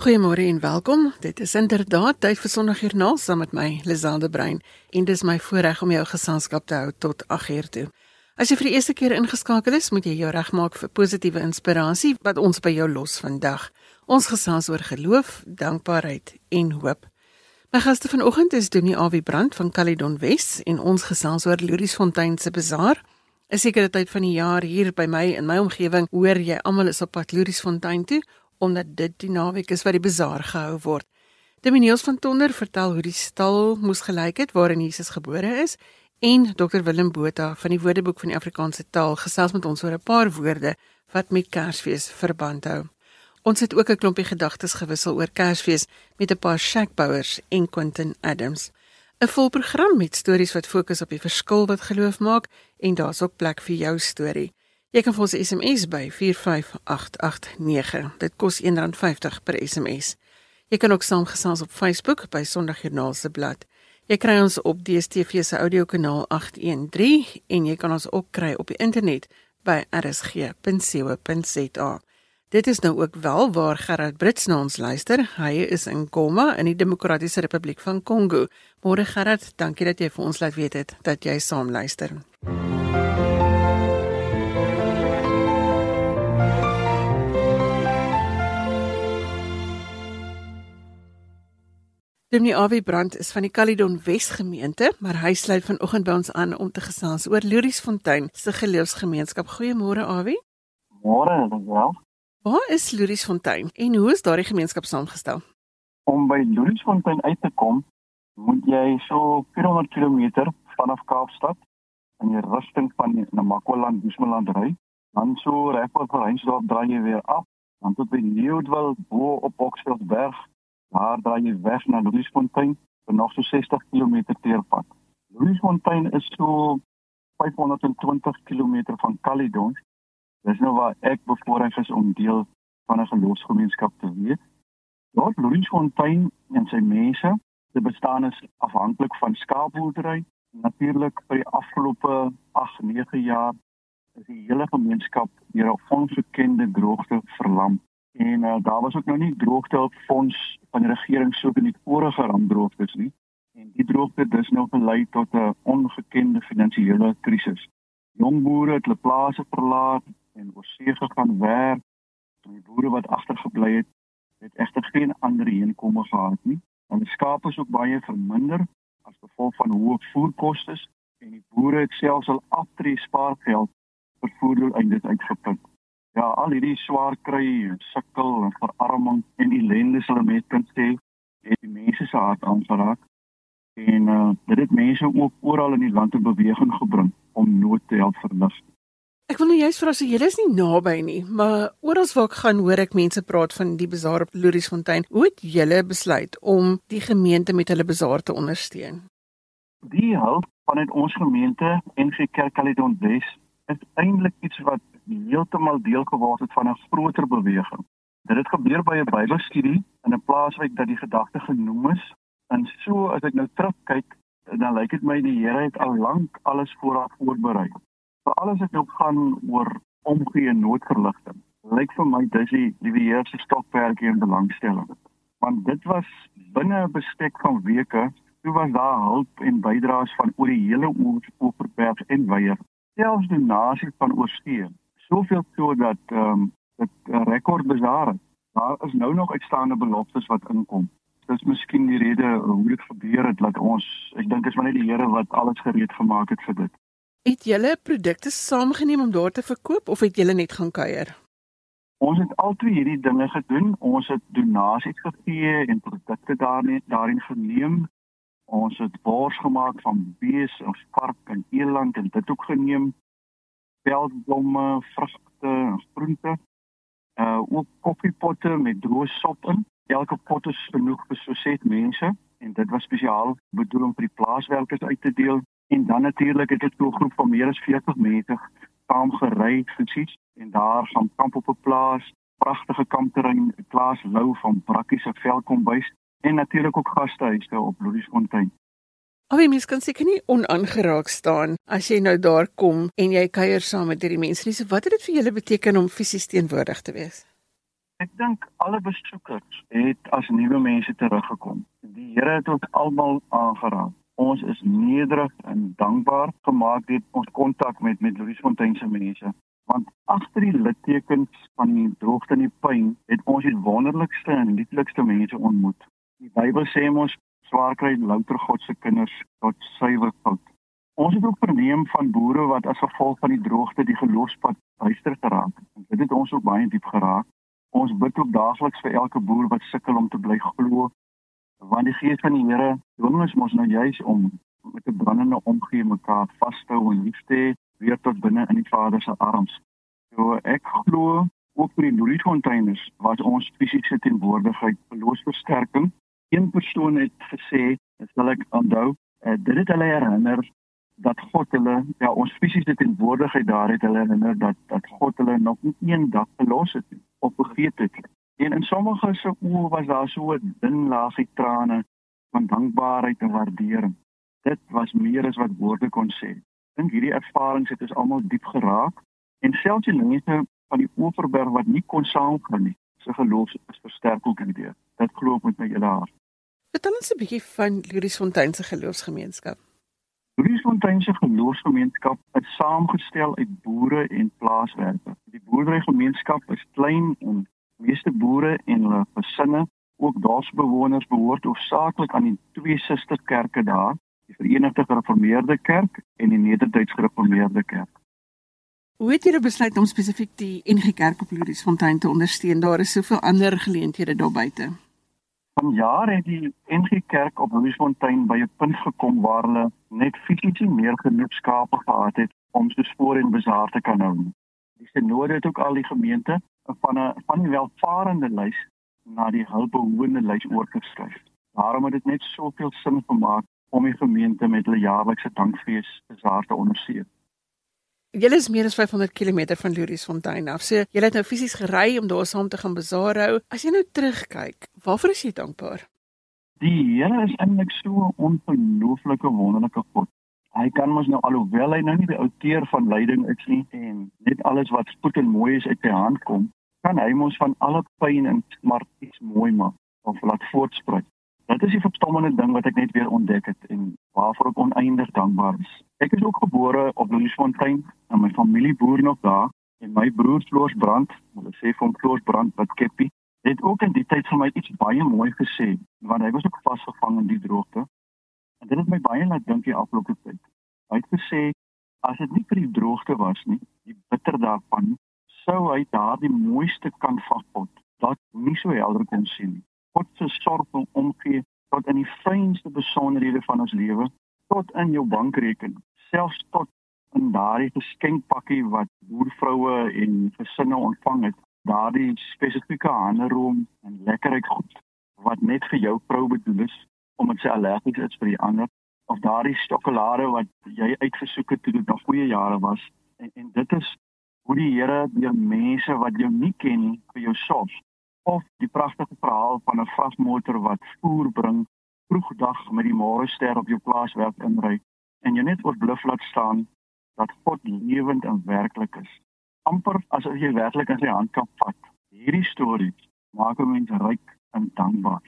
Goeiemôre en welkom. Dit is inderdaad tyd vir Sondagjoernaal saam met my, Liselde Brein, en dis my voorreg om jou geselskap te hou tot 8uur toe. As jy vir die eerste keer ingeskakel is, moet jy jou regmaak vir positiewe inspirasie wat ons by jou los vandag. Ons gesels oor geloof, dankbaarheid en hoop. My gaste vanoggend is Dominee Awie Brand van Caledon Wes en ons gesels oor Louriesfontein se bazaar. 'n Sekere tyd van die jaar hier by my in my omgewing, hoor jy almal is op pad Louriesfontein toe omdat dit die naweek is wat die bazaar gehou word. Dominiels van Tonder vertel hoe die stal moes gelyk het waarin Jesus gebore is en Dr Willem Botha van die Woordeboek van die Afrikaanse taal gesels met ons oor 'n paar woorde wat met Kersfees verband hou. Ons het ook 'n klompie gedagtes gewissel oor Kersfees met 'n paar shackbouers en Quentin Adams. 'n Volprogram met stories wat fokus op die verskil wat geloof maak en daar's ook plek vir jou storie. Jy kan vir ons SMS by 45889. Dit kos R1.50 per SMS. Jy kan ook saamgesels op Facebook by Sondagjoernaal se blad. Jy kry ons op DStv se audiokanaal 813 en jy kan ons ook kry op die internet by rsg.co.za. Dit is nou ook wel waar Gerard Brits na ons luister. Hy is in Goma in die Demokratiese Republiek van Kongo. Môre Gerard, dankie dat jy vir ons laat weet het dat jy saam luister. Dominee Awie Brand is van die Caledon Wes gemeente, maar hy sluit vanoggend by ons aan om te gesels oor Louriesfontein se geloofsgemeenskap. Goeiemôre Awie. Môre, dankie. Waar is Louriesfontein en hoe is daardie gemeenskap saamgestel? Om by Louriesfontein uit te kom, moet jy so 400 km vanaf Kaapstad in die rigting van Namakwaland, Bushmeland ry. Dan so reg oor Reinsdorp draai jy weer af, dan tot by Nieuwdwil bo op Bokselsberg Daar draai jy weg na Louisfontein vir nog so 60 km teerpad. Louisfontein is so 520 km van Caledon. Dis nou waar ek bevoorreg is om deel van 'n geloofsgemeenskap te wees. Daar Louisfontein en sy mense, se bestaan is afhanklik van skaapboerdery. Natuurlik vir die afgelope 8-9 jaar is die hele gemeenskap deur 'n ongekende droogte verlam. En uh, daar was ook nou nie droogtehulpfonds van die regering so in die vorige rampdroogtes nie. En die droogte dis nou gelei tot 'n ongekende finansiële krisis. Jong boere het hulle plase verlaat en oor see gegaan werk. En die boere wat agtergebly het, het egter geen ander inkomste gehad nie. En die skape is ook baie verminder as gevolg van hoë voerkoste en die boere het selfs al aftree spaargeld vir voerdoeleindes uitgeput ja, al hierdie swaar kry en sukkel en verarming en ellende sal met kan sê het die mense se hart aangeraak en uh, dit het mense ook oral in die land in beweging gebring om nood te help verlig. Ek wil nou juist vra as jy is nie naby nie, maar oral waar ek gaan hoor ek mense praat van die bazaar op Louriesfontein. Hoe het julle besluit om die gemeente met hulle bazaar te ondersteun? Die hulp vanuit ons gemeente en vir Kerk Caledon Wes is eintlik iets wat heeltemal deel geword het van 'n groter beweging. Dit het gebeur by 'n Bybelstudie in 'n plaaswyk dat die gedagte genoem is. En so as ek nou terugkyk, dan lyk dit my die Here het al lank alles vooraf voorberei. Vir alles wat nou gaan oor omgee en noodverligting. Lyk vir my dis die liewe Heer se stokperdjie in belangstelling. Want dit was binne 'n bestek van weke, toe was daar hulp en bydraes van oor die hele Oeverberg en Weier, selfs donasies van oorsee soveel so dat ehm um, dit 'n rekord besaar. Daar is nou nog uitstaande beloftes wat inkom. Dis miskien die rede hoe dit gebeur het dat ons ek dink is maar net die Here wat alles gereed gemaak het vir dit. Het julle produkte saamgeneem om daar te verkoop of het julle net gaan kuier? Ons het altyd hierdie dinge gedoen. Ons het donasies gegee en produkte daarin daarin geneem. Ons het bors gemaak van bees of vark en eland en dit ook geneem veldblomme, vrugte, groente. Uh ook koffiepotte met droë sop in. Elke pot is genoeg vir so set mense en dit was spesiaal bedoel om vir die plaaswerkers uit te deel en dan natuurlik het dit 'n groep van meer as 40 mense saam gery fisies en daar gaan kamp op 'n plaas, pragtige kampterrein, Klaas Lou van Brakkie se velkombuis en natuurlik ook gastehuise op Louisfontein. Alhoewel mens kan seker nie onaangeraak staan as jy nou daar kom en jy kuier saam met hierdie mense nie. So wat het dit vir julle beteken om fisies teenwoordig te wees? Ek dink alle besoekers het as nuwe mense teruggekom. Die Here het ons almal aangeraak. Ons is nederig en dankbaar gemaak deur ons kontak met met Louisfontein se mense want agter die littekens van die droogte en die pyn het ons die wonderlikste en lieflikste mense ontmoet. Die Bybel sê ons swaar kry louter God se kinders tot suiwer fout. Ons het ook verneem van boere wat as gevolg van die droogte die geloofspad duister geraak. En dit het ons ook baie diep geraak. Ons bid ook daagliks vir elke boer wat sukkel om te bly glo want die gees van die Here dwing ons mos nou juis om met 'n brandende omgee mekaar vashou en lief te hê weer tot binne in die Vader se arms. So ek glo ook vir die Louisfontainers wat ons fisiese teenwoordigheid verloos versterking. Een persoon het gesê, dit sal ek onthou, uh, dit het hulle herinner dat God hulle ja ons fisiese teenwoordigheid daar het hulle herinner dat dat God hulle nog nie een dag verlos het nie of vergeet het nie. En in sommige se oë was daar so 'n dun laagie trane van dankbaarheid en waardering. Dit was meer as wat woorde kon sê dink hierdie ervarings het ons almal diep geraak en selfs die mense van die Oeverberg wat nie kon saamgaan nie, se geloof is versterk ook hierdeur. Dit glo ek met my hele hart. Vertel ons 'n bietjie van Louriesfontein se geloofsgemeenskap. Louriesfontein se geloofsgemeenskap is saamgestel uit boere en plaaswerkers. Die boerderygemeenskap is klein en meeste boere en hulle gesinne, ook dorpsbewoners behoort hoofsaaklik aan die twee susterkerke daar die Verenigde Gereformeerde Kerk en die Nederduits Gereformeerde Kerk. Hoe het julle besluit om spesifiek die NG Kerk op Lourensfontein te ondersteun? Daar is soveel ander geleenthede daar buite. Van jare het die NG Kerk op Lourensfontein by 'n punt gekom waar hulle net fisies meer genoeg skape gehad het om so spoor en bazaar te kan hou. Die sinode het ook al die gemeente van 'n van die welvarende lys na die hulpbehoevende lys oorgeskuif. Daarom het dit net soveel sin gemaak om die gemeente met hulle jaarlikse dankfees besaar te ondersteun. Julle is meer as 500 km van Louriesfontein af. So julle het nou fisies gery om daar saam te gaan bazaar hou. As jy nou terugkyk, waarvoor is jy dankbaar? Die Here is eintlik so 'n ongelooflike wonderlike God. Hy kan mos nou alhoewel hy nou nie die outeur van leiding is nie en net alles wat goed en mooi is uit sy hand kom, kan hy mos van alle pyn en smart iets mooi maak of laat voortspruit. Dit is die verstommende ding wat ek net weer ontdek het en waarvoor ek oneindig dankbaar is. Ek is ook gebore op Louisfontein en my familie boer nog daar en my broer Floors Brand, hulle sê van Floors Brand wat Keppie, het ook in die tyd vir my iets baie mooi gesê want hy was ook vasgevang in die droogte. En dit het my baie laat dink die afgelope tyd. Hy het gesê as dit nie vir die droogte was nie, die bitter daarvan, sou hy daardie mooiste kan vaspot dat nie so helder kon sien nie. God se sorg om omgee tot in die fynste besonderhede van ons lewe, tot in jou bankrekening, selfs tot in daardie geskenkpakkie wat boervroue en gesinne ontvang het, daardie spesifieke handeroom en lekkerheid goed wat net vir jou vrou bedoel is omdat sy allergies is vir die ander of daardie sjokolade wat jy uitgesoek het toe dit nog goeie jare was. En en dit is hoe die Here deur mense wat jou nie ken nie vir jou sorg of die pragtige verhaal van 'n vragmotor wat voer bring vroegdag met die môrester op jou plaaswerk inry en jy net oorbluf laat staan dat God lewend en werklik is. amper asof jy werklik in sy hand kan vat. Hierdie stories maak 'n mens ryk en dankbaar.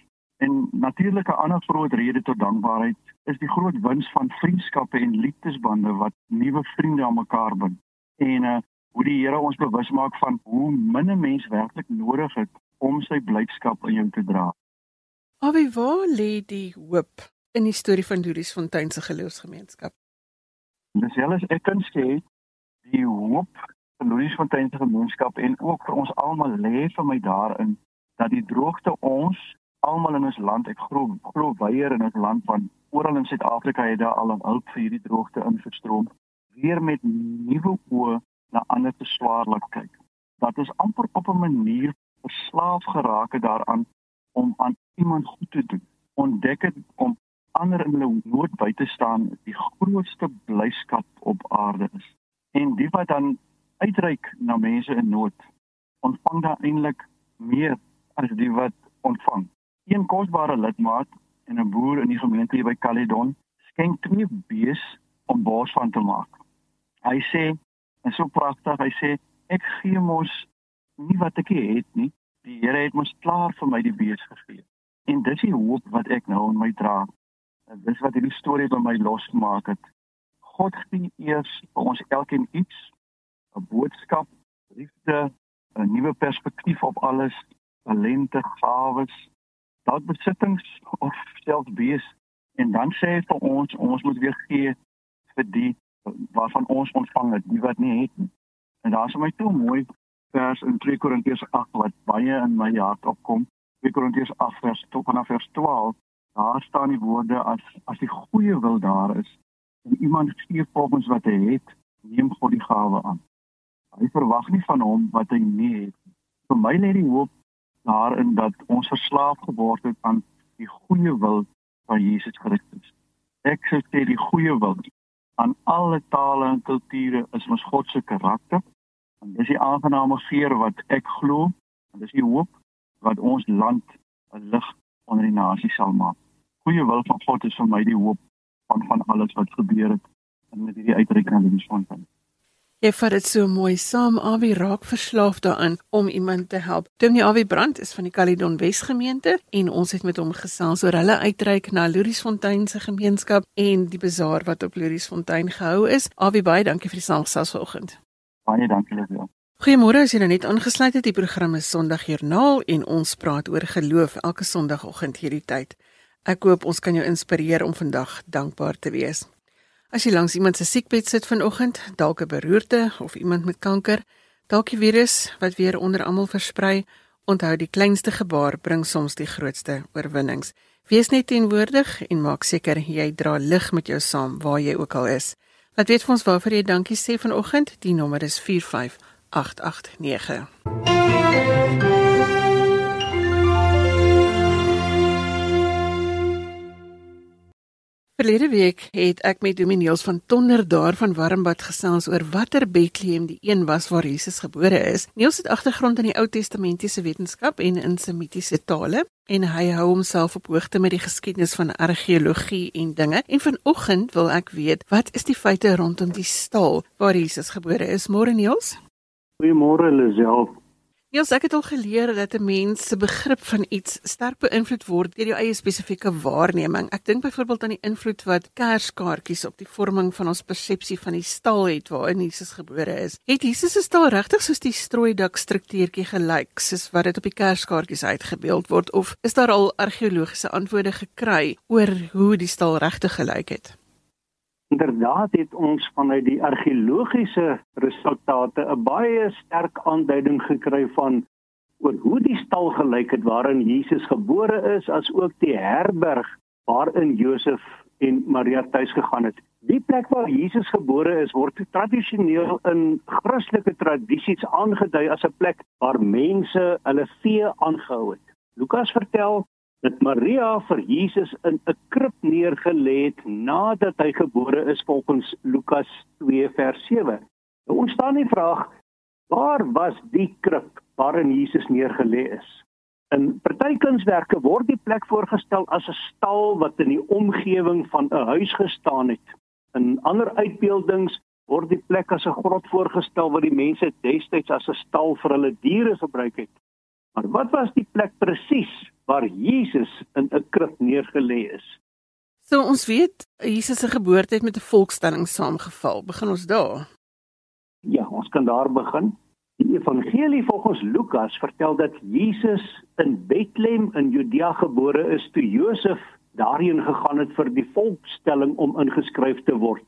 En natuurlik 'n ander groot rede tot dankbaarheid is die groot wins van vriendskappe en liefdesbande wat nuwe vriende aan mekaar bind. En uh, hoe die Here ons bewus maak van hoe min 'n mens werklik nodig het om sy blydskap aan jou te dra. Abi, waar lê die hoop in die storie van Doris Fontein se geloofsgemeenskap? Dis alles ek kan sê die hoop van Doris Fontein se gemeenskap en ook vir ons almal lê vir my daarin dat die droogte ons almal in ons land ek glo glo weier in ons land van oral in Suid-Afrika het daar al 'n hulp vir hierdie droogte ingestroom weer met nuwe oë na ander te swaar laat kyk. Dat is amper op 'n manier verslaaf geraak het daaraan om aan iemand goed te doen. Ontdek het om ander in hulle nood by te staan die grootste blyskap op aarde is. En die wat dan uitreik na mense in nood, ontvang dan eintlik meer as die wat ontvang. Een kosbare lidmaat en 'n boer in die gemeente hier by Caledon skenk twee bees om bors van te maak. Hy sê, en so pragtig, hy sê ek gee mos nie wat ek het nie. Die Here het mos klaar vir my die bees gegee. En dis die hoop wat ek nou in my dra. En dis wat hierdie storie by my losgemaak het. God gee eers vir ons elkeen iets, 'n boodskap, liefde, 'n nuwe perspektief op alles, talente, gawes, dalk besittings of selfs bees en dan sê hy vir ons ons moet weer gee vir die waarvan ons ontvang het, die wat nie het nie. En daar is my toe mooi vers in 2 Korintiërs 8 wat baie in my hart opkom. 2 Korintiërs 8 vers 12 vanaf vers 12. Daar staan die woorde as as die goeie wil daar is en iemand gee volgens wat hy het, neem God die gawe aan. Hy verwag nie van hom wat hy nie het. Vir my lê die hoop daarin dat ons verslaaf geword het aan die goeie wil van Jesus Christus. Ek sê die goeie wil aan alle tale en kulture is ons God se karakter. En dis die aangename geur wat ek glo en dis die hoop wat ons land 'n lig onder die nasie sal maak. Goeie wil van God is vir my die hoop van van alles wat gebeur het in met hierdie die sonpunt. Jy vat dit so mooi saam. Awie raak verslaaf daaraan om iemand te help. Dominee Awie Brand is van die Caledon Wes gemeente en ons het met hom gesels oor hulle uitreik na Louriesfontein se gemeenskap en die bazaar wat op Louriesfontein gehou is. Awie baie dankie vir die saamgesels vanoggend. Baie dankie Lisel. Goeiemôre as jy nou net aangesluit het. Die program is Sondagjoernaal en ons praat oor geloof elke Sondagoggend hierdie tyd. Ek hoop ons kan jou inspireer om vandag dankbaar te wees. As jy langs iemand se siekbed sit vanoggend, dalk 'n beroerte of iemand met kanker, dalk die virus wat weer onder almal versprei, onthou die kleinste gebaar bring soms die grootste oorwinnings. Wees net teenwoordig en maak seker jy dra lig met jou saam waar jy ook al is. Laat weet vir ons waarvoor jy dankie sê vanoggend. Die nommer is 45889. Verlede week het ek met Dominiels van Tonder daar van Warmbad gesels oor watter Bethlehem die een was waar Jesus gebore is. Niels het agtergrond in die Ou Testamentiese wetenskap en in Semitiese tale en hy hou homself op hoogte met die geskiedenis van argeologie en dinge. En vanoggend wil ek weet, wat is die feite rondom die stal waar Jesus gebore is? Môre Niels? Goeiemôre Lisel. Ja, ek het al geleer dat 'n mens se begrip van iets sterk beïnvloed word deur jou eie spesifieke waarneming. Ek dink byvoorbeeld aan die invloed wat kerskaartjies op die vorming van ons persepsie van die stal het waarin Jesus gebore is. Het Jesus se stal regtig soos die strooidak struktuurtjie gelyk soos wat dit op die kerskaartjies uitgebeeld word of is daar al argeologiese antwoorde gekry oor hoe die stal regtig gelyk het? Inderdaad het ons vanuit die argeologiese resultate 'n baie sterk aanduiding gekry van oor hoe die stal gelyk het waarin Jesus gebore is as ook die herberg waarin Josef en Maria tuis gegaan het. Die plek waar Jesus gebore is word tradisioneel in Christelike tradisies aangedui as 'n plek waar mense hulle vee aangehou het. Lukas vertel dat Maria vir Jesus in 'n krib neergelê het nadat hy gebore is volgens Lukas 2 vers 7. Nou ontstaan die vraag: Waar was die krib waarin Jesus neergelê is? In party kunswerke word die plek voorgestel as 'n stal wat in die omgewing van 'n huis gestaan het. In ander uitbeeldings word die plek as 'n grot voorgestel wat die mense destyds as 'n stal vir hulle diere gebruik het. Maar wat was die plek presies waar Jesus in 'n krib neergelê is? So ons weet Jesus se geboorte het met 'n volkstelling saamgeval. Begin ons daar. Ja, ons kan daar begin. Die evangelie volgens Lukas vertel dat Jesus in Bethlehem in Judea gebore is toe Josef daarheen gegaan het vir die volkstelling om ingeskryf te word.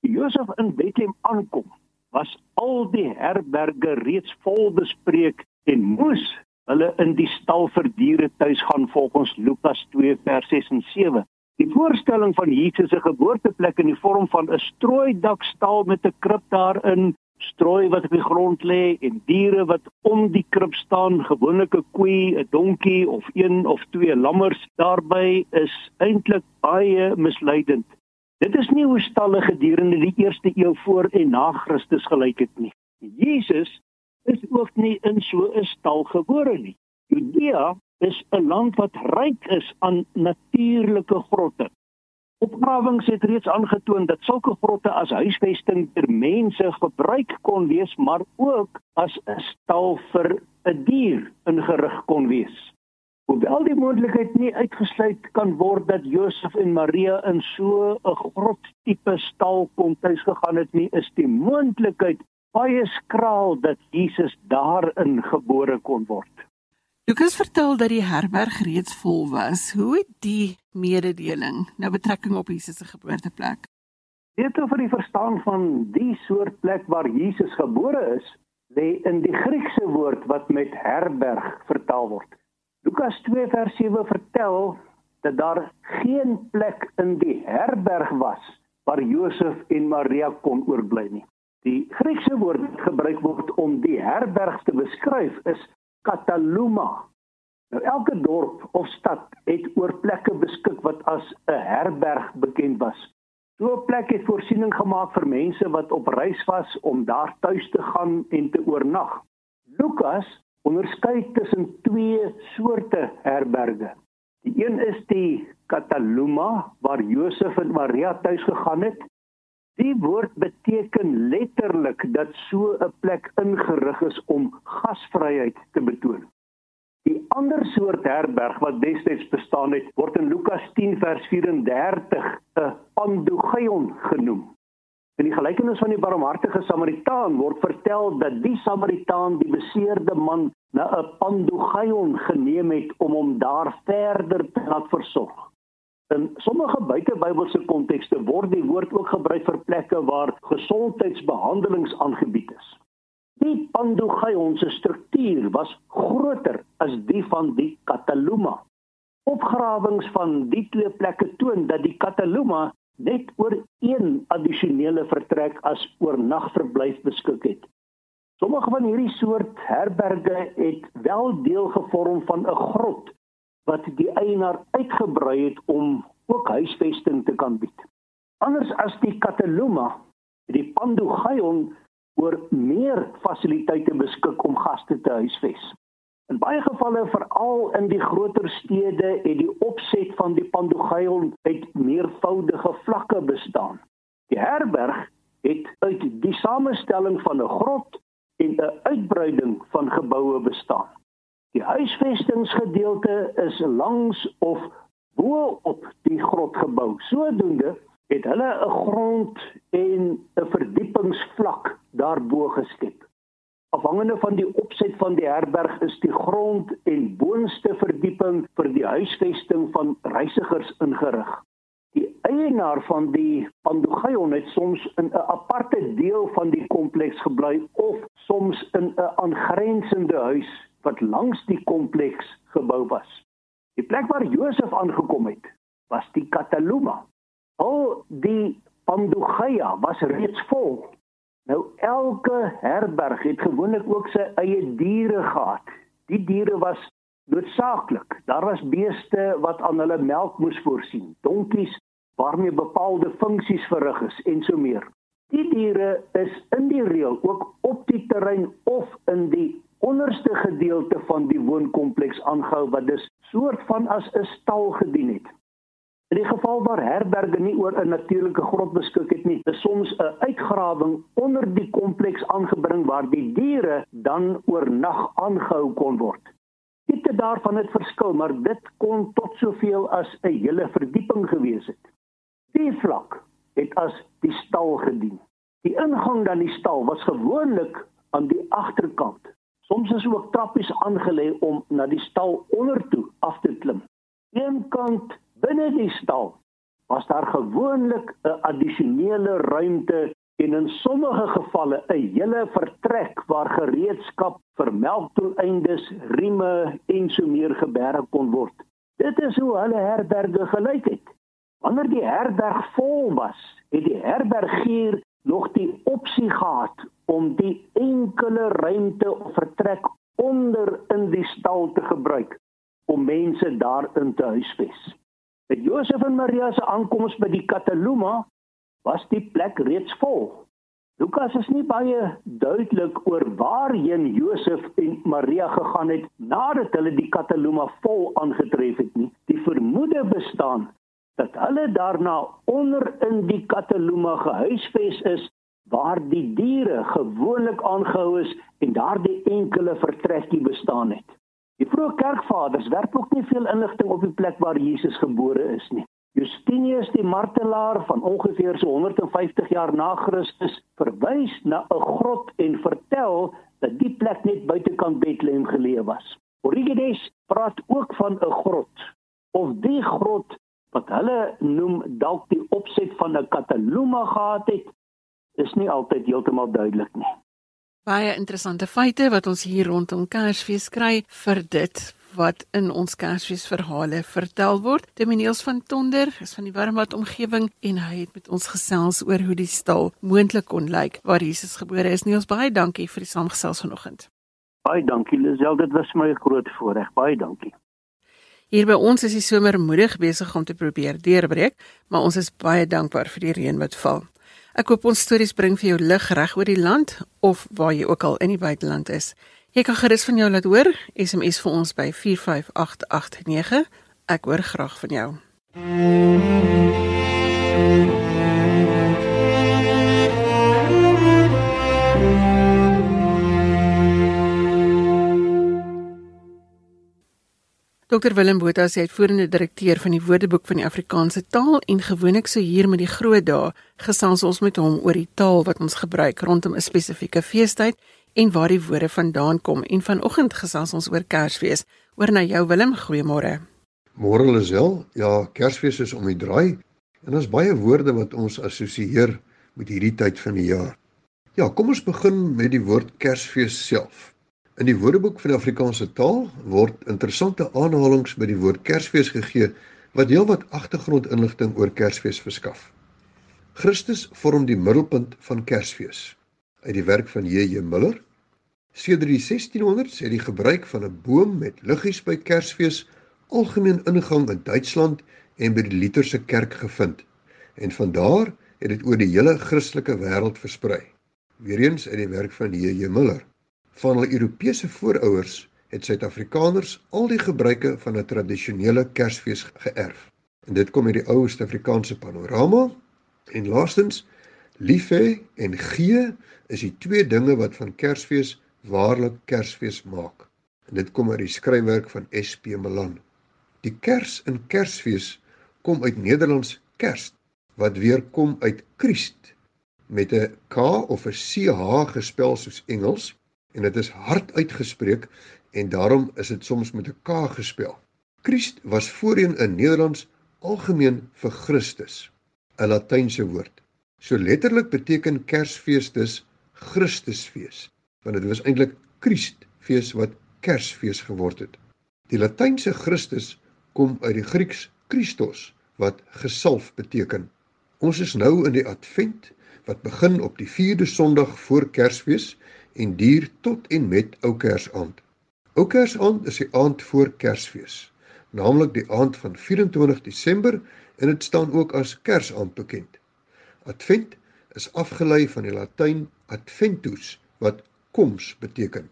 Josef in Bethlehem aankom, was al die herberge reeds vol bespreek en moes hulle in die stal vir diere tuis gaan volgens Lukas 2 vers 6 en 7. Die voorstelling van Jesus se geboorteplek in die vorm van 'n strooidakstal met 'n krib daarin, strooi wat op die grond lê en diere wat om die krib staan, gewoonlik 'n koei, 'n donkie of een of twee lammers daarbey is eintlik baie misleidend. Dit is nie hoe stalle gedurende die eerste eeu voor en na Christus gelyk het nie. Jesus is ook nie in so 'n stal gebore nie. Judea is 'n land wat ryk is aan natuurlike grotte. Opgrawings het reeds aangetoon dat sulke grotte as huisvesting vir mense gebruik kon wees, maar ook as 'n stal vir 'n dier ingerig kon wees. Hoewel die moontlikheid nie uitgesluit kan word dat Josef en Maria in so 'n grot tipe stal kon tuis gegaan het nie, is die moontlikheid baie skraal dat Jesus daarin gebore kon word. Lukas vertel dat die herberg reeds vol was. Hoe het die mededeling nou betrekking op Jesus se geboorteplek? Dit oor die verstaan van die soort plek waar Jesus gebore is, lê in die Griekse woord wat met herberg vertaal word. Lukas 2 vers 7 vertel dat daar geen plek in die herberg was waar Josef en Maria kon oorbly nie. Die Griekse woord wat gebruik word om die herberg te beskryf is Kataluma. Nou elke dorp of stad het oor plekke beskik wat as 'n herberg bekend was. So 'n plek het voorsiening gemaak vir mense wat op reis was om daar tuis te gaan en te oornag. Lukas onderskei tussen twee soorte herberge. Die een is die Kataluma waar Josef en Maria tuis gegaan het Die woord beteken letterlik dat so 'n plek ingerig is om gasvryheid te betoon. Die ander soort herberg wat destyds bestaan het, word in Lukas 10 vers 34 'n pandogeion genoem. In die gelykenis van die barmhartige Samaritaan word vertel dat die Samaritaan die beseerde man na 'n pandogeion geneem het om hom daar verder te laat versorg. In sommige buitebybelse kontekste word die woord ook gebruik vir plekke waar gesondheidsbehandelings aangebied is. Die Pandogaion se struktuur was groter as die van die Kataluma. Opgrawings van die twee plekke toon dat die Kataluma net oor een addisionele vertrek as oornagverblyf beskik het. Sommige van hierdie soort herberge het wel deel gevorm van 'n grot wat die eienaar uitgebrei het om ook huisvesting te kan bied. Anders as die Kataluma, die Pandogaion oor meer fasiliteite beskik om gaste te huisves. In baie gevalle veral in die groter stede het die opset van die Pandogaion uit meervoudige vlakke bestaan. Die herberg het uit die samestelling van 'n grot en 'n uitbreiding van geboue bestaan. Die huisvestingsgedeelte is langs of bo op die grot gebou. Sodoende het hulle 'n grond en 'n verdiepingsvlak daarbo geskep. Afhangende van die opset van die herberg is die grond en boonste verdieping vir die huisvesting van reisigers ingerig. Die eienaar van die Pandogaion het soms in 'n aparte deel van die kompleks gebly of soms in 'n aangrensende huis wat langs die kompleks gebou was. Die plek waar Josef aangekom het, was die Kataluma. Al die Pandogaia was reeds vol. Nou elke herberg het gewoonlik ook sy eie diere gehad. Die diere was noodsaaklik. Daar was beeste wat aan hulle melk moes voorsien, donkies waarmee bepaalde funksies verrig is en so meer. Die diere is in die reël ook op die terrein of in die onderste gedeelte van die woonkompleks aangehou wat dus soort van as 'n stal gedien het. In die geval waar herberge nie oor 'n natuurlike grond beskik het nie, is soms 'n uitgrawing onder die kompleks aangebring waar die diere dan oornag aangehou kon word. Dit het daarvan het verskil, maar dit kon tot soveel as 'n hele verdieping gewees het. Die vlak het as die stal gedien. Die ingang dan die stal was gewoonlik aan die agterkant Soms is ook trappies aangelê om na die stal ondertoe af te klim. Eenkant binne die stal was daar gewoonlik 'n addisionele ruimte en in sommige gevalle 'n hele vertrek waar gereedskap vir melkdoeleindes, rieme en so meer geberg kon word. Dit is hoe hulle herberge gelyk het. Wanneer die herberg vol was, het die herbergier nog die opsie gehad om die enkele ruimte of vertrek onder in die stal te gebruik om mense daarin te huisves. Met Josef en Maria se aankoms by die Kataluma was die plek reeds vol. Lukas is nie baie duidelik oor waarheen Josef en Maria gegaan het nadat hulle die Kataluma vol aangetref het nie. Die vermoede bestaan dat hulle daarna onder in die Kataluma gehuisves is waar die diere gewoonlik aangehou is en daardie enkele vertrekkie bestaan het. Die vroeë kerkvaders werp ook nie veel inligting op die plek waar Jesus gebore is nie. Justinius die martelaar van ongeveer so 150 jaar na Christus verwys na 'n grot en vertel dat die plek net buitekant Bethlehem geleë was. Origenes praat ook van 'n grot of die grot wat hulle noem dalk die opset van 'n Cataluma gehad het, is nie altyd heeltemal duidelik nie. Baie interessante feite wat ons hier rondom Kersfees kry vir dit wat in ons Kersfeesverhale vertel word. Dominiels van Tonder is van die Warmwat omgewing en hy het met ons gesels oor hoe die stal moontlik kon lyk waar Jesus gebore is. Niels, baie dankie vir die saamgesels vanoggend. Baie dankie Lisel, dit was my groot voorreg. Baie dankie. Hier by ons is die somer moedig besig om te probeer deurbreek, maar ons is baie dankbaar vir die reën wat val. Ek hoop ons stories bring vir jou lig reg oor die land of waar jy ook al in die buiteland is. Jy kan gerus van jou laat hoor. SMS vir ons by 45889. Ek hoor graag van jou. Dr Willem Botha is uitvoerende direkteur van die Woordeboek van die Afrikaanse taal en gewoonlik so hier met die groot dae gesels ons met hom oor die taal wat ons gebruik rondom 'n spesifieke feestyd en waar die woorde vandaan kom en vanoggend gesels ons oor Kersfees. Oor na jou Willem, goeiemôre. Môre Lisel. Ja, Kersfees is om die draai en ons baie woorde wat ons assosieer met hierdie tyd van die jaar. Ja, kom ons begin met die woord Kersfees self. In die Woordeboek van die Afrikaanse taal word interessante aanhalinge by die woord Kersfees gegee wat heelwat agtergrondinligting oor Kersfees verskaf. Christus vorm die middelpunt van Kersfees uit die werk van J.J. Miller. Sedert die 1600s het die gebruik van 'n boom met liggies by Kersfees algemeen ingang in Duitsland en by die Lutherse kerk gevind. En van daar het dit oor die hele Christelike wêreld versprei. Weereens uit die werk van J.J. Miller. Van hul Europese voorouers het Suid-Afrikaners al die gebruike van 'n tradisionele Kersfees geërf. En dit kom uit die ou Suid-Afrikaanse panorama. En laastens Lief hê en gee is die twee dinge wat van Kersfees waarlik Kersfees maak. En dit kom uit die skryfwerk van SP Milan. Die Kers in Kersfees kom uit Nederlands Kerst wat weer kom uit Christ met 'n K of 'n CH gespel soos Engels en dit is hard uitgespreek en daarom is dit soms met 'n K gespel. Christ was voorheen in Nederlands algemeen vir Christus, 'n Latynse woord. So letterlik beteken Kersfees dus Christusfees, want dit was eintlik Christfees wat Kersfees geword het. Die Latynse Christus kom uit die Grieks Christos wat gesalf beteken. Ons is nou in die Advent wat begin op die 4de Sondag voor Kersfees en duur tot en met Ou Kersaand. Ou Kersaand is die aand voor Kersfees, naamlik die aand van 24 Desember en dit staan ook as Kersaand bekend. Advent is afgelei van die Latyn adventus wat koms beteken.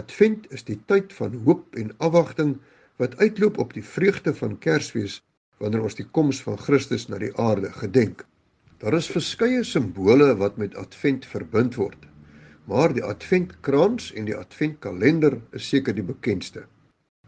Advent is die tyd van hoop en afwagting wat uitloop op die vreugde van Kersfees wanneer ons die koms van Christus na die aarde gedenk. Daar is verskeie simbole wat met Advent verbind word. Maar die Adventkrans en die Adventkalender is seker die bekendste.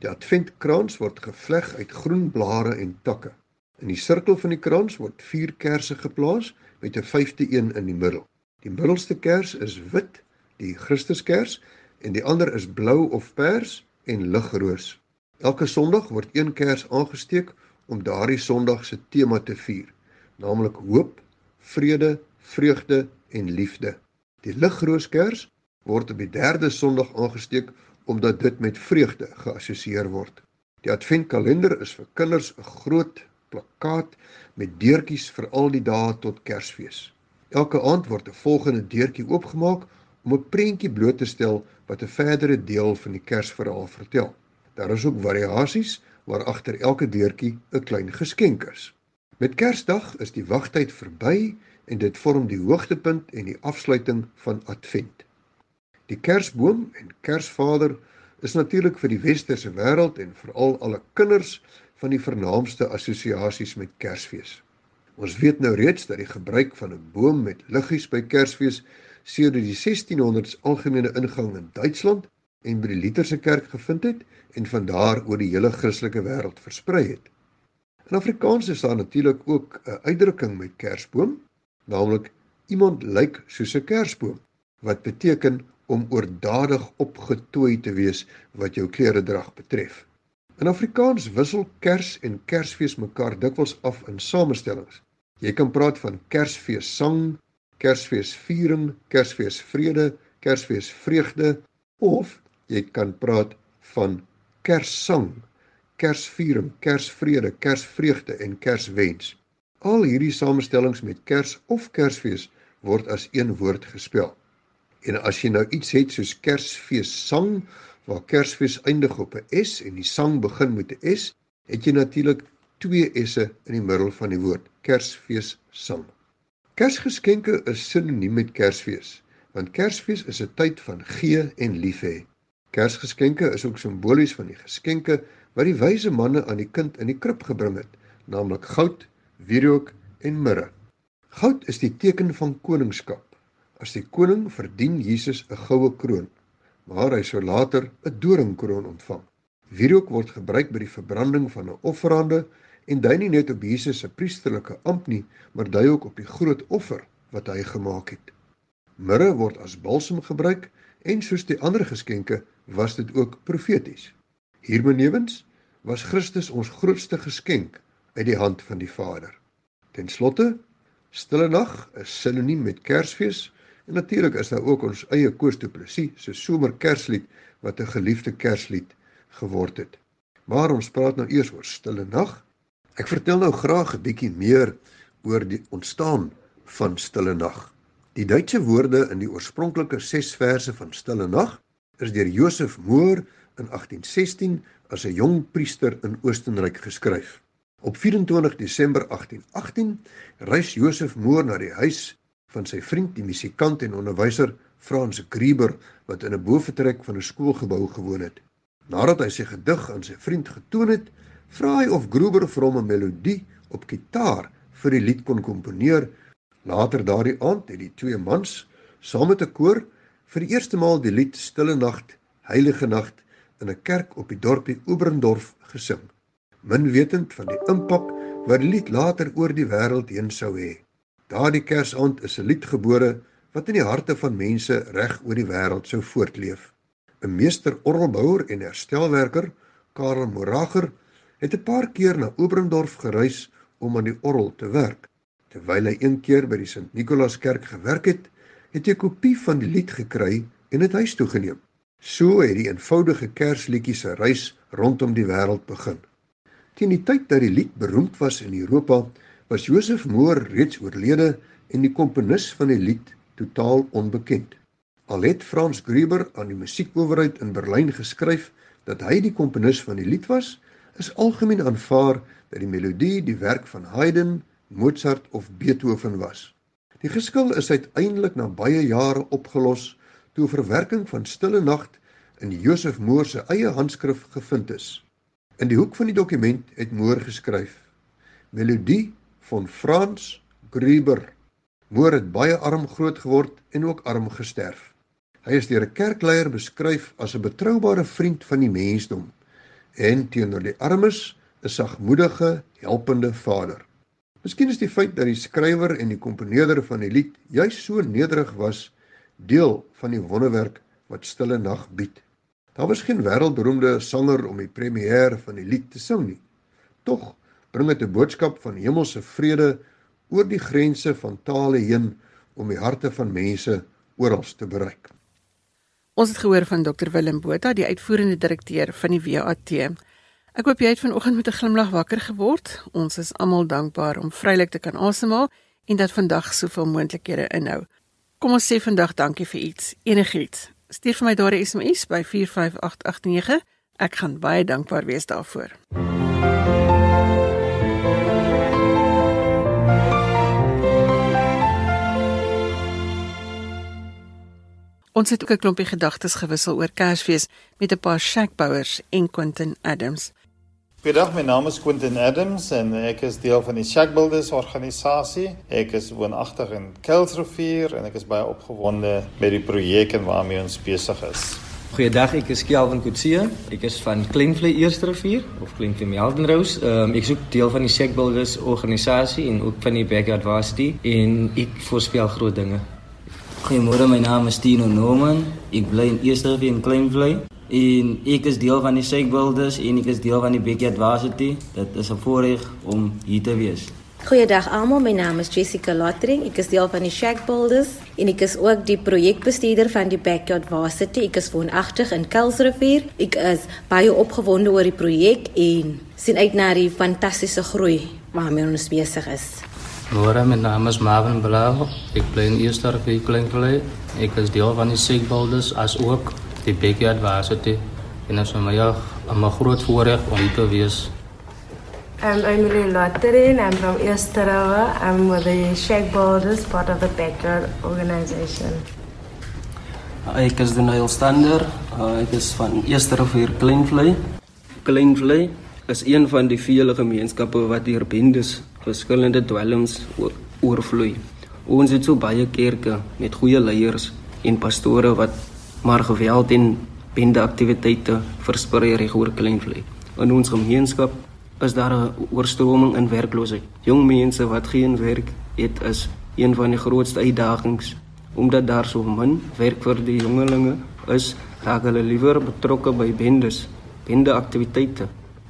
Die Adventkrans word gevleg uit groen blare en takke. In die sirkel van die krans word 4 kersse geplaas met 'n vyfde een in die middel. Die middelste kers is wit, die Christuskers, en die ander is blou of pers en ligroos. Elke Sondag word een kers aangesteek om daardie Sondag se tema te vier, naamlik hoop, vrede, vreugde en liefde. Die ligrooskers word op die derde Sondag aangesteek omdat dit met vreugde geassosieer word. Die adventkalender is vir kinders 'n groot plakkaat met deurtjies vir al die dae tot Kersfees. Elke aand word 'n volgende deurtjie oopgemaak om 'n prentjie bloot te stel wat 'n verdere deel van die Kersverhaal vertel. Daar is ook variasies waar agter elke deurtjie 'n klein geskenk is. Met Kersdag is die wagtyd verby en dit vorm die hoogtepunt en die afsluiting van Advent. Die Kersboom en Kersvader is natuurlik vir die westerse wêreld en veral alle kinders van die vernaamste assosiasies met Kersfees. Ons weet nou reeds dat die gebruik van 'n boom met liggies by Kersfees sedert die 1600s algemene ingang in Duitsland en by die Lutherse kerk gevind het en van daar oor die hele Christelike wêreld versprei het. In Afrikaans is daar natuurlik ook 'n uitdrukking met Kersboom, naamlik iemand lyk soos 'n Kersboom, wat beteken om oordadig opgetooi te wees wat jou kleredrag betref. In Afrikaans wissel Kers en Kersfees mekaar dikwels af in samestellings. Jy kan praat van Kersfees sang, Kersfees viering, Kersfees vrede, Kersfees vreugde of jy kan praat van Kerssang, Kersviering, Kersvrede, Kersvreugde en Kerswens. Al hierdie samestellings met Kers of Kersfees word as een woord gespel. En as jy nou iets het soos Kersfees sang waar Kersfees eindig op 'n S en die sang begin met 'n S, het jy natuurlik twee S'e in die middel van die woord Kersfees sang. Kersgeskenke is sinoniem met Kersfees, want Kersfees is 'n tyd van gee en lief hê. Kersgeskenke is ook simbolies van die geskenke wat die wyse manne aan die kind in die krib gebring het, naamlik goud, wierook en mirre. Goud is die teken van koningskap. As die koning verdien Jesus 'n goue kroon maar hy sou later 'n doringkroon ontvang. Wierook word gebruik by die verbranding van 'n offerande en dui nie net op Jesus se priesterlike ampt nie, maar dui ook op die groot offer wat hy gemaak het. Mirre word as balsem gebruik en soos die ander geskenke was dit ook profeties. Hierbenewens was Christus ons grootste geskenk uit die hand van die Vader. Ten slotte, Stille Nag is sinoniem met Kersfees En natuurlik is daar ook ons eie Koos Du Plessis se somer Kerslied wat 'n geliefde Kerslied geword het. Maar ons praat nou eers oor Stille Nag. Ek vertel nou graag 'n bietjie meer oor die ontstaan van Stille Nag. Die Duitse woorde in die oorspronklike 6 verse van Stille Nag is deur Josef Moor in 1816 as 'n jong priester in Oostenryk geskryf. Op 24 Desember 1818 reis Josef Moor na die huis van sy vriend die musikant en onderwyser Frans Grieber wat in 'n boefretrek van 'n skoolgebou gewoon het. Nadat hy sy gedig aan sy vriend getoon het, vra hy of Grieber vir hom 'n melodie op gitaar vir die lied kon komponeer. Later daardie aand het die twee mans saam met 'n koor vir die eerste maal die lied Stille Nagt, Heilige Nagt in 'n kerk op die dorpie Oberndorf gesing. Min wetend van die impak wat die lied later oor die wêreld heen sou hê. Daardie Kersaand is 'n lied gebore wat in die harte van mense reg oor die wêreld sou voortleef. 'n Meester orgelbouer en herstelwerker, Karel Morager, het 'n paar keer na Oberndorf gereis om aan die orgel te werk. Terwyl hy een keer by die Sint Nikolaaskerk gewerk het, het hy 'n kopie van die lied gekry en dit huis toe geneem. So het die eenvoudige Kersliedjie se reis rondom die wêreld begin. Teen die tyd dat die lied beroemd was in Europa, was Josef Moor reeds oorlede en die komponis van die lied totaal onbekend. Al het Frans Grieber aan die musiekowerheid in Berlyn geskryf dat hy die komponis van die lied was, is algemeen aanvaar dat die melodie die werk van Haydn, Mozart of Beethoven was. Die geskil is uiteindelik na baie jare opgelos toe 'n verwerking van Stille Nagt in Josef Moor se eie handskrif gevind is. In die hoek van die dokument het Moor geskryf: Melodie van Frans Gruber. Moor het baie arm groot geword en ook arm gesterf. Hy is deur 'n kerkleier beskryf as 'n betroubare vriend van die mensdom en teenoor die armes 'n sagmoedige, helpende vader. Miskien is die feit dat die skrywer en die komponeerder van die lied juis so nederig was, deel van die wonderwerk wat Stille Nag bied. Daar was geen wêreldberoemde sanger om die premier van die lied te sing nie. Tog bring dit 'n boodskap van hemelse vrede oor die grense van tale heen om die harte van mense oral te bereik. Ons het gehoor van Dr Willem Botha, die uitvoerende direkteur van die WAT. Ek hoop jy het vanoggend met 'n glimlag wakker geword. Ons is almal dankbaar om vrylik te kan asemhaal en dat vandag soveel moontlikhede inhou. Kom ons sê vandag dankie vir iets, enigiets. Stuur vir my daar 'n SMS by 45889. Ek gaan baie dankbaar wees daarvoor. Ons het ook 'n klompie gedagtes gewissel oor Kersfees met 'n paar shackbouers en Quentin Adams. Goeiedag, my naam is Quentin Adams en ek is deel van die Shack Builders organisasie. Ek is woonagtig in Kuilsrivier en ek is baie opgewonde met die projek en waarmee ons besig is. Goeiedag, ek is Kelvin Kutsie. Ek is van Kleinvlei Eerste Rivier of Kleinvlei Meldenrose. Um, ek is ook deel van die Shack Builders organisasie en ook van die Backyard Varsity en ek voorspel groot dinge. Goeiemôre, my naam is Tino Norman. Ek bly in Eerste Rivier in Kleinvlei en ek is deel van die Shack Builders en ek is deel van die Backyard Varsity. Dit is 'n voorreg om hier te wees. Goeiedag almal, my naam is Jessica Lottering. Ek is deel van die Shack Builders en ek is ook die projekbestuurder van die Backyard Varsity. Ek is woonagtig in Kuilsrivier. Ek is baie opgewonde oor die projek en sien uit na die fantastiese groei waarmee ons besig is. Môre, my naam is Marvin Blau. Ek bly in Eerstorp, Kleinvlei. Ek is deel van die Shack Builders as ook die Backyard Varsity. En dit is vir my 'n groot voorreg om te wees I'm Emily Lotterin. I'm from Easterova. I'm with the Shake Borders, part of the Backyard organization. Ek is Daniel Stander. Uh, ek is van Easterova hier Kleinvlei. Kleinvlei is een van die vele gemeenskappe wat hier bendes verskillende dwelms oorvloei. Ons het so baie kerke met goeie leiers en pastore wat maar geweld en bende aktiwiteite versprei reg oor Kleinvlei. In ons gemeenskap is daar 'n oorstroming in werkloosheid. Jong mense wat geen werk het is een van die grootste uitdagings omdat daar so min werk vir die jongelinge is, raak hulle liewer betrokke by bendes, bende aktiwiteite.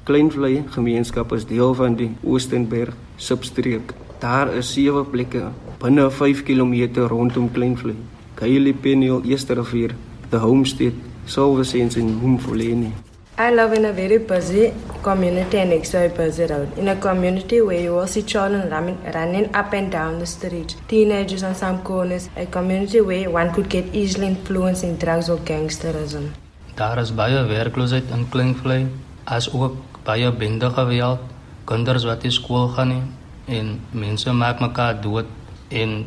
Kleinvlei gemeenskap is deel van die Oostenberg substreek. Daar is sewe plekke binne 5 km rondom Kleinvlei. Kylie Peneel Eerste Rivier, The Homestead, Silversense en Mumfoleni. I live in a very busy community and extra busy road. In a community where you will see children running, running up and down the street, teenagers on some corners, a community where one could get easily influenced in drugs or gangsterism. Daar is baie werkloosheid in Klinkvlei, as ook baie bende geweld, kinders wat nie skool gaan nie en mense maak mekaar dood en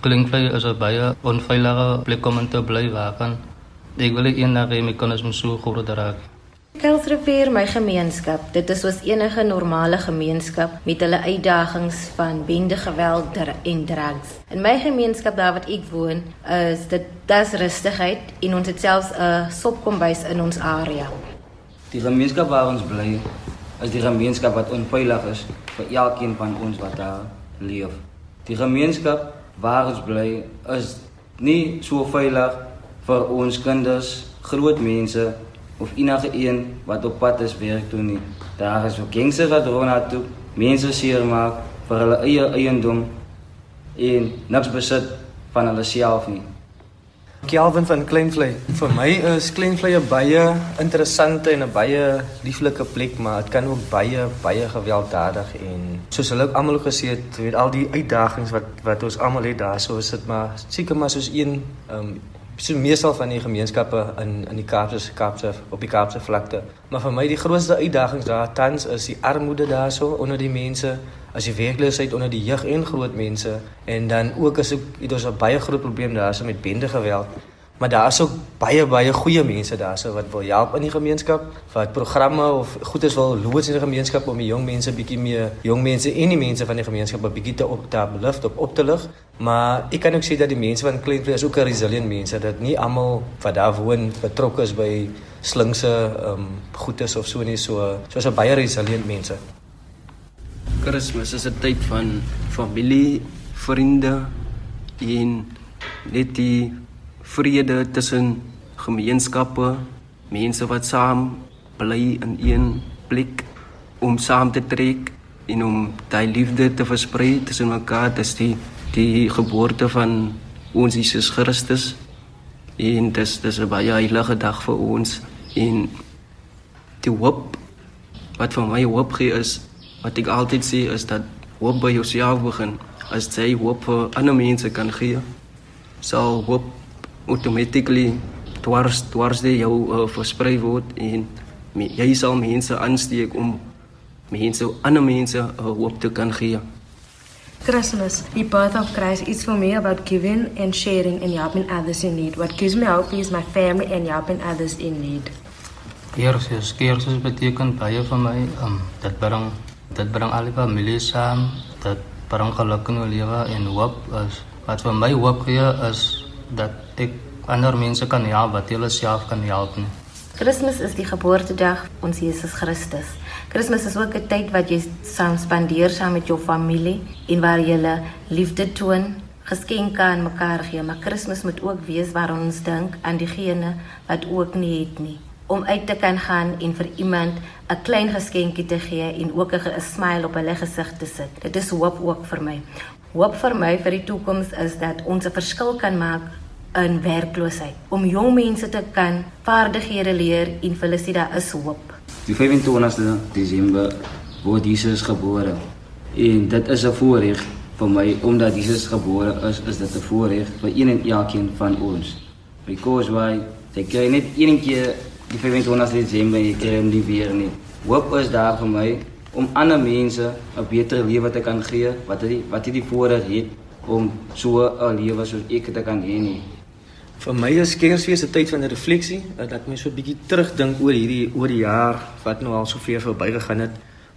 Klinkvlei is 'n baie onveilige plek om te bly waarvan ek wil eendag hê my kinders moet so groot raak. Kelsrivier my gemeenskap. Dit is soos enige normale gemeenskap met hulle uitdagings van bende geweld en drugs. In my gemeenskap daar wat ek woon, is dit das rustigheid en ons het selfs 'n sopkombuis in ons area. Die gemeenskap waar ons bly, is die gemeenskap wat onveilig is vir elkeen van ons wat daar leef. Die gemeenskap waar ons bly is nie so veilig vir ons kinders, groot mense of enige een wat op pad is werk toe nie. Daar is ook gangsters wat rond toe mense seermaak vir hulle eie eiendom en niks besit van hulle self nie. Kelvin van Kleinvlei. Vir my is Kleinvlei 'n baie interessante en 'n baie lieflike plek, maar dit kan ook baie baie gewelddadig en soos hulle ook almal gesê het, weet al die uitdagings wat wat ons almal het daar, so is dit maar seker maar soos een um, so meestal van die gemeenskappe in in die Kaapse Kaapse op die Kaapse vlakte. Maar vir my die grootste uitdagings daar tans is die armoede daarso onder die mense, as die werkloosheid onder die jeug en groot mense en dan ook as ek het ons 'n baie groot probleem daarso met bende geweld. Maar daar is ook baie baie goeie mense daarso wat wil help in die gemeenskap, wat programme of goeders wil loods in die gemeenskap om die jong mense bietjie meer jong mense en die mense van die gemeenskap 'n bietjie te op te belift op op te lig. Maar ek kan ook sê dat die mense van Kleinvlei is ook 'n resilient mense dat nie almal wat daar woon betrokke is by slinkse ehm um, goeders of so nie so soos 'n baie resilient mense. Kersfees is 'n tyd van familie, vriende en net die vrede tussen gemeenskappe, mense wat saam bly in een plek om saam te trek en om daai liefde te versprei tussen mekaar, dis die die geboorte van ons Jesus Christus. En dis dis 'n baie heilige dag vir ons en die hoop wat vir my hoop gee is wat ek altyd sê is dat hoop by jouself begin. As jy hoop vir ander mense kan gee, sal hoop automatically dwars dwars die jou uh, versprei word en me, jy sal mense aansteek om mense ander mense uh, hoop te kan gee. Christmas, the birth of Christ, is for me about giving and sharing and helping others in need. What gives me hope is my family and helping others in need. Kersfees, Kersfees beteken baie vir my. Um, dit bring dit bring al die familie saam. Dit bring geluk in jou lewe en hoop is wat vir my hoop gee is dat ek ander mense kan help wat hulle self kan help nie. Kersfees is die geboortedag ons Jesus Christus. Kersfees is ook 'n tyd wat jy saam spandeer saam met jou familie en waar jy liefde toon, geskenke aan mekaar gee, maar Kersfees moet ook wees waar ons dink aan diegene wat ook nie het nie om uit te kan gaan en vir iemand 'n klein geskenkie te gee en ook 'n smile op hulle gesig te sit. Dit is hoop ook vir my. Hoop vir my vir die toekoms is dat ons 'n verskil kan maak in werkloosheid om jong mense te kan vaardighede leer en vir hulle sê daar is hoop. Die 25de Desember word Jesus gebore. En dit is 'n voorreg vir my omdat Jesus gebore is, is dit 'n voorreg vir een en elkeen van ons. Because why? Jy kry net een keer die 25de Desember jy kry hom nie weer nie. Hoop is daar vir my om ander mense 'n beter lewe te kan gee wat hy wat hy die voorreg het om so 'n lewe soos ek te kan hê nie. Vir my is Kersfees 'n tyd van refleksie, dat my so 'n bietjie terugdink oor hierdie oor die jaar wat nou al so ver verbygegaan het.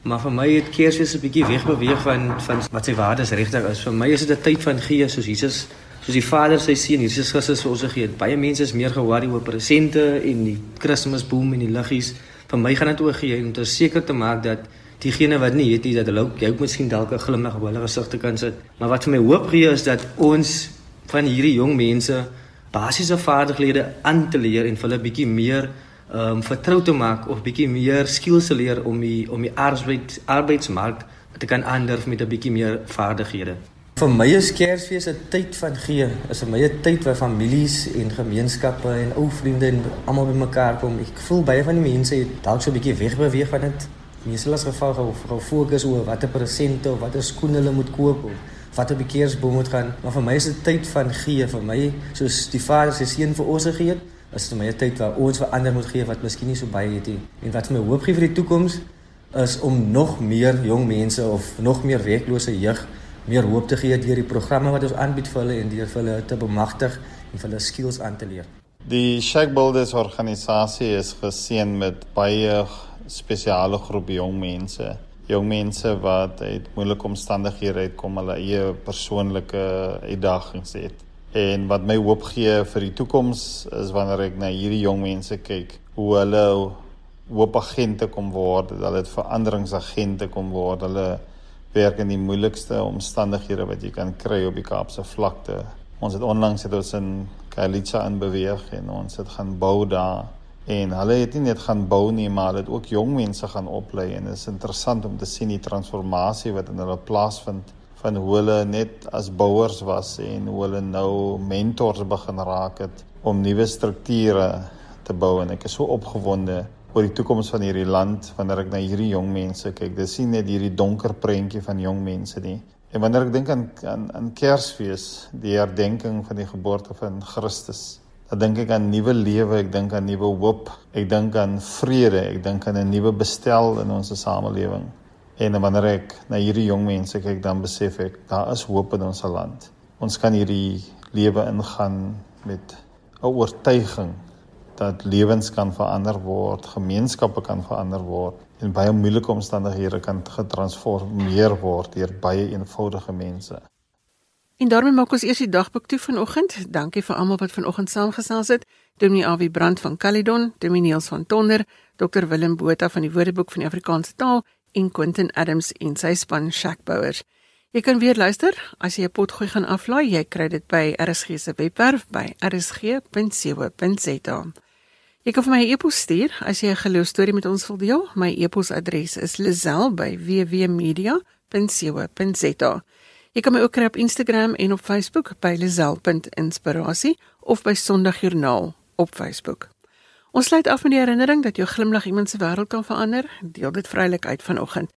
Maar vir my het Kersfees 'n bietjie wegbeweeg van van wat sy waardes regtig is. Vir my is dit 'n tyd van gee soos Jesus, soos die Vader sy seun Jesus Christus vir ons gegee het. Baie mense is meer ge-worry oor presente en die Kersboom en die liggies. Vir my gaan dit oor gee om te seker te maak dat diegene wat nie het nie dat hulle jy ook miskien dalk 'n glimlag op hulle gesig te kan sit. Maar wat vir my hoop gee is dat ons van hierdie jong mense basiese vaardighede aan te leer en vir hulle bietjie meer ehm um, vertrou te maak of bietjie meer skills te leer om die om die arbeid arbeidsmark te kan aandurf met 'n bietjie meer vaardighede. Vir my is Kersfees 'n tyd van gee. Is vir my 'n tyd waar families en gemeenskappe en ou vriende en almal bymekaar kom. Ek voel baie van die mense het dalk so 'n bietjie wegbeweeg van dit. Mense las geval gou gou fokus oor watter presente of watter skoene hulle moet koop of wat op die kersboom moet gaan. Maar vir my is dit tyd van gee vir my, soos die Vader sy seun vir ons gegee het, is dit my 'n tyd waar ons vir ander moet gee wat miskien nie so baie het nie. En wat vir my hoop gee vir die toekoms is om nog meer jong mense of nog meer werklose jeug meer hoop te gee deur die programme wat ons aanbied vir hulle en deur vir hulle te bemagtig en vir hulle skills aan te leer. Die Shack Builders organisasie is geseën met baie spesiale groep jong mense jong mense wat uit moeilike omstandighede uitkom, hulle eie persoonlike uitdagings het. En wat my hoop gee vir die toekoms is wanneer ek na hierdie jong mense kyk, hoe hulle hoop agente kom word, dat hulle veranderingsagente kom word. Hulle werk in die moeilikste omstandighede wat jy kan kry op die Kaapse vlakte. Ons het onlangs het ons in Kailicha in beweeg en ons het gaan bou daar En hulle het nie net gaan bou nie, maar hulle het ook jong mense gaan oplei en dit is interessant om te sien die transformasie wat in hulle plaasvind van hoe hulle net as bouers was en hoe hulle nou mentors begin raak het om nuwe strukture te bou en ek is so opgewonde oor die toekoms van hierdie land wanneer ek na hierdie jong mense kyk. Dis nie net hierdie donker prentjie van jong mense nie. En wanneer ek dink aan aan aan Kersfees, die herdenking van die geboorte van Christus, Dan dink ek aan nuwe lewe, ek dink aan nuwe hoop, ek dink aan vrede, ek dink aan 'n nuwe bestel in ons samelewing. En wanneer ek na hierdie jong mense kyk, dan besef ek daar is hoop in ons land. Ons kan hierdie lewe ingaan met 'n oortuiging dat lewens kan verander word, gemeenskappe kan verander word en baie moeilike omstandighede kan getransformeer word deur baie eenvoudige mense. En daarmee maak ons eers die dagboek toe vanoggend. Dankie vir almal wat vanoggend saamgesels het. Dominee Awie Brand van Caledon, Dominee Niels van Tonder, Dr Willem Botha van die Woordeboek van die Afrikaanse Taal en Quentin Adams en sy span Shackbouers. Jy kan weer luister as jy 'n potgooi gaan aflaai. Jy kry dit by RSG se webwerf by rsg.co.za. Jy kan vir my 'n e-pos stuur as jy 'n geloostorie met ons wil deel. My e-posadres is lazel@wwmedia.co.za. Jy kan my ook kry op Instagram en op Facebook by lazel.inspirasie of by Sondagjoernaal op Facebook. Ons sluit af met die herinnering dat jou glimlag iemand se wêreld kan verander. Deel dit vrylik uit vanoggend.